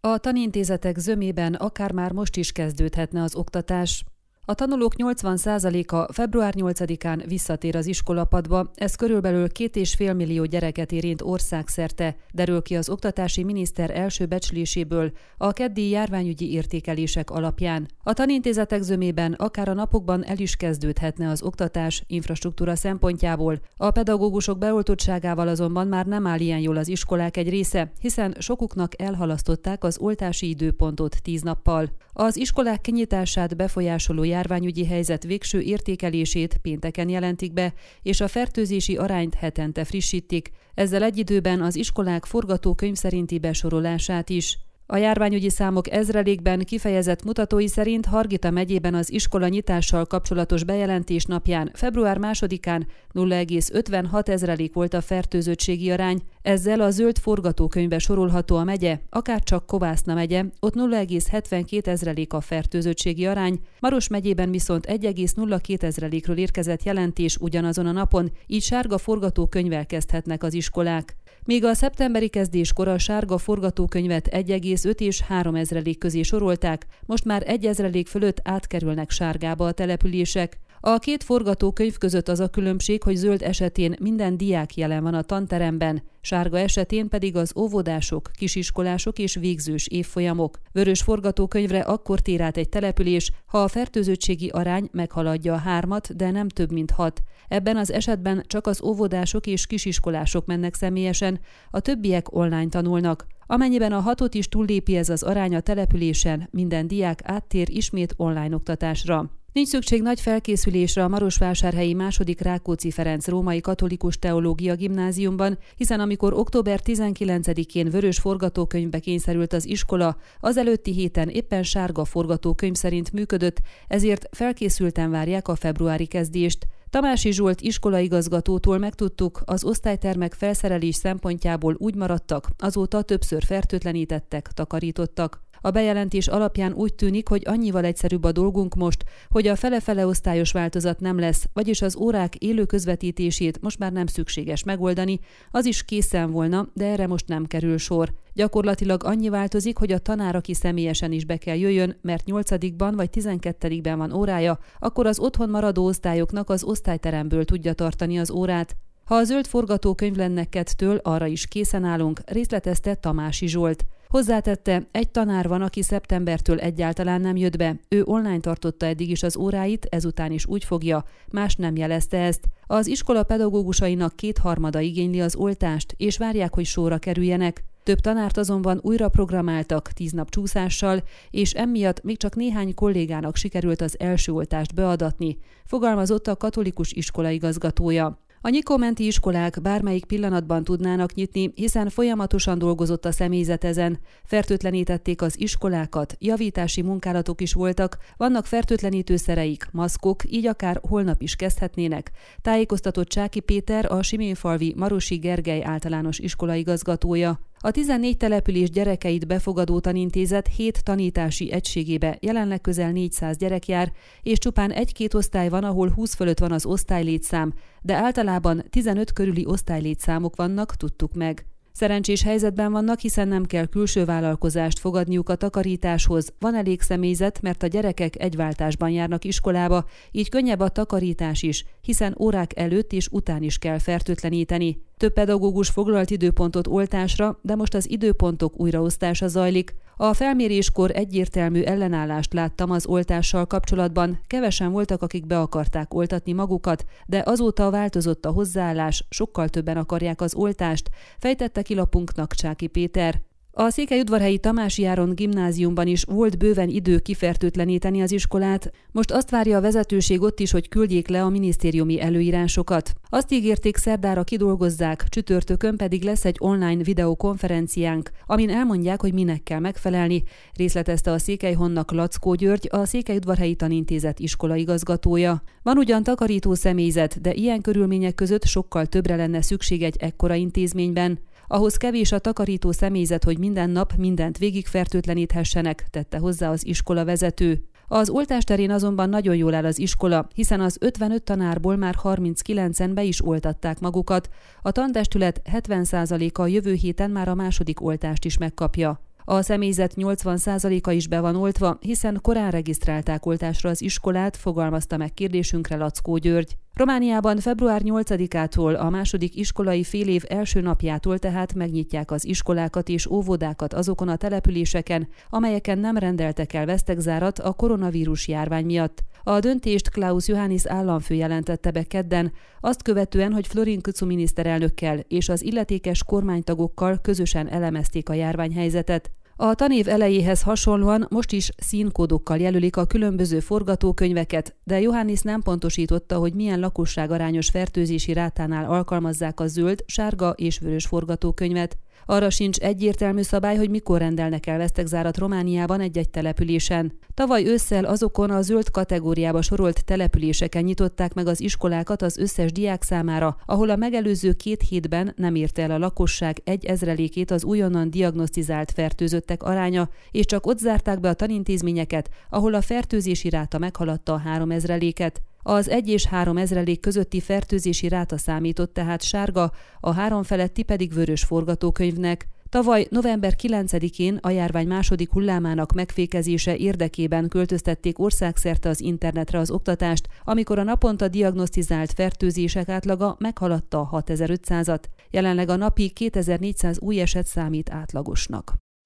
A tanintézetek zömében akár már most is kezdődhetne az oktatás. A tanulók 80%-a február 8-án visszatér az iskolapadba, ez körülbelül 2,5 millió gyereket érint országszerte, derül ki az oktatási miniszter első becsléséből a keddi járványügyi értékelések alapján. A tanintézetek zömében akár a napokban el is kezdődhetne az oktatás infrastruktúra szempontjából. A pedagógusok beoltottságával azonban már nem áll ilyen jól az iskolák egy része, hiszen sokuknak elhalasztották az oltási időpontot 10 nappal. Az iskolák kinyitását befolyásoló járványügyi helyzet végső értékelését pénteken jelentik be, és a fertőzési arányt hetente frissítik, ezzel egy időben az iskolák forgatókönyv szerinti besorolását is. A járványügyi számok ezrelékben kifejezett mutatói szerint Hargita megyében az iskola nyitással kapcsolatos bejelentés napján február 2-án 0,56 ezrelék volt a fertőzöttségi arány, ezzel a zöld forgatókönyvbe sorolható a megye, akár csak Kovászna megye, ott 0,72 ezrelék a fertőzöttségi arány, Maros megyében viszont 1,02 ezrelékről érkezett jelentés ugyanazon a napon, így sárga forgatókönyvvel kezdhetnek az iskolák. Míg a szeptemberi kezdéskor a sárga forgatókönyvet 1,5 és 3 ezrelék közé sorolták, most már 1 ezrelék fölött átkerülnek sárgába a települések. A két forgatókönyv között az a különbség, hogy zöld esetén minden diák jelen van a tanteremben, sárga esetén pedig az óvodások, kisiskolások és végzős évfolyamok. Vörös forgatókönyvre akkor tér át egy település, ha a fertőzöttségi arány meghaladja a hármat, de nem több mint hat. Ebben az esetben csak az óvodások és kisiskolások mennek személyesen, a többiek online tanulnak. Amennyiben a hatot is túllépi ez az arány a településen, minden diák áttér ismét online oktatásra. Nincs szükség nagy felkészülésre a Marosvásárhelyi második Rákóczi Ferenc Római Katolikus Teológia Gimnáziumban, hiszen amikor október 19-én vörös forgatókönyvbe kényszerült az iskola, az előtti héten éppen sárga forgatókönyv szerint működött, ezért felkészülten várják a februári kezdést. Tamási Zsolt iskolaigazgatótól megtudtuk, az osztálytermek felszerelés szempontjából úgy maradtak, azóta többször fertőtlenítettek, takarítottak. A bejelentés alapján úgy tűnik, hogy annyival egyszerűbb a dolgunk most, hogy a fele-fele osztályos változat nem lesz, vagyis az órák élő közvetítését most már nem szükséges megoldani, az is készen volna, de erre most nem kerül sor. Gyakorlatilag annyi változik, hogy a tanár, aki személyesen is be kell jöjjön, mert 8 vagy 12-ben van órája, akkor az otthon maradó osztályoknak az osztályteremből tudja tartani az órát. Ha a zöld forgatókönyv lenne kettől, arra is készen állunk, részletezte Tamási Zsolt. Hozzátette, egy tanár van, aki szeptembertől egyáltalán nem jött be. Ő online tartotta eddig is az óráit, ezután is úgy fogja, más nem jelezte ezt. Az iskola pedagógusainak kétharmada igényli az oltást, és várják, hogy sorra kerüljenek. Több tanárt azonban újra programáltak tíz nap csúszással, és emiatt még csak néhány kollégának sikerült az első oltást beadatni, fogalmazott a katolikus iskola igazgatója. A nyikomenti iskolák bármelyik pillanatban tudnának nyitni, hiszen folyamatosan dolgozott a személyzet ezen. Fertőtlenítették az iskolákat, javítási munkálatok is voltak, vannak fertőtlenítőszereik, maszkok, így akár holnap is kezdhetnének. Tájékoztatott Csáki Péter, a Siménfalvi Marosi Gergely általános iskola igazgatója. A 14 település gyerekeit befogadó tanintézet 7 tanítási egységébe jelenleg közel 400 gyerek jár, és csupán egy-két osztály van, ahol 20 fölött van az osztálylétszám, de általában 15 körüli osztálylétszámok vannak, tudtuk meg. Szerencsés helyzetben vannak, hiszen nem kell külső vállalkozást fogadniuk a takarításhoz, van elég személyzet, mert a gyerekek egyváltásban járnak iskolába, így könnyebb a takarítás is, hiszen órák előtt és után is kell fertőtleníteni. Több pedagógus foglalt időpontot oltásra, de most az időpontok újraosztása zajlik. A felméréskor egyértelmű ellenállást láttam az oltással kapcsolatban, kevesen voltak, akik be akarták oltatni magukat, de azóta változott a hozzáállás, sokkal többen akarják az oltást, fejtette ki lapunknak Csáki Péter. A Székelyudvarhelyi Tamási Áron gimnáziumban is volt bőven idő kifertőtleníteni az iskolát, most azt várja a vezetőség ott is, hogy küldjék le a minisztériumi előírásokat. Azt ígérték szerdára kidolgozzák, csütörtökön pedig lesz egy online videokonferenciánk, amin elmondják, hogy minek kell megfelelni, részletezte a Székelyhonnak Lackó György, a Székelyudvarhelyi Tanintézet iskolaigazgatója. Van ugyan takarító személyzet, de ilyen körülmények között sokkal többre lenne szükség egy ekkora intézményben. Ahhoz kevés a takarító személyzet, hogy minden nap mindent végigfertőtleníthessenek, tette hozzá az iskola vezető. Az oltás terén azonban nagyon jól áll az iskola, hiszen az 55 tanárból már 39-en be is oltatták magukat. A tantestület 70%-a a jövő héten már a második oltást is megkapja. A személyzet 80%-a is be van oltva, hiszen korán regisztrálták oltásra az iskolát, fogalmazta meg kérdésünkre Lackó György. Romániában február 8-ától a második iskolai félév első napjától tehát megnyitják az iskolákat és óvodákat azokon a településeken, amelyeken nem rendeltek el vesztegzárat a koronavírus járvány miatt. A döntést Klaus Johannis államfő jelentette be kedden, azt követően, hogy Florin Kucu miniszterelnökkel és az illetékes kormánytagokkal közösen elemezték a járványhelyzetet. A tanév elejéhez hasonlóan most is színkódokkal jelölik a különböző forgatókönyveket, de Johannis nem pontosította, hogy milyen lakosságarányos fertőzési rátánál alkalmazzák a zöld, sárga és vörös forgatókönyvet. Arra sincs egyértelmű szabály, hogy mikor rendelnek el vesztegzárat Romániában egy-egy településen. Tavaly ősszel azokon a zöld kategóriába sorolt településeken nyitották meg az iskolákat az összes diák számára, ahol a megelőző két hétben nem érte el a lakosság egy ezrelékét az újonnan diagnosztizált fertőzöttek aránya, és csak ott zárták be a tanintézményeket, ahol a fertőzési ráta meghaladta a három ezreléket. Az 1 és 3 ezrelék közötti fertőzési ráta számított tehát sárga, a három feletti pedig vörös forgatókönyvnek. Tavaly november 9-én a járvány második hullámának megfékezése érdekében költöztették országszerte az internetre az oktatást, amikor a naponta diagnosztizált fertőzések átlaga meghaladta a 6500-at. Jelenleg a napi 2400 új eset számít átlagosnak.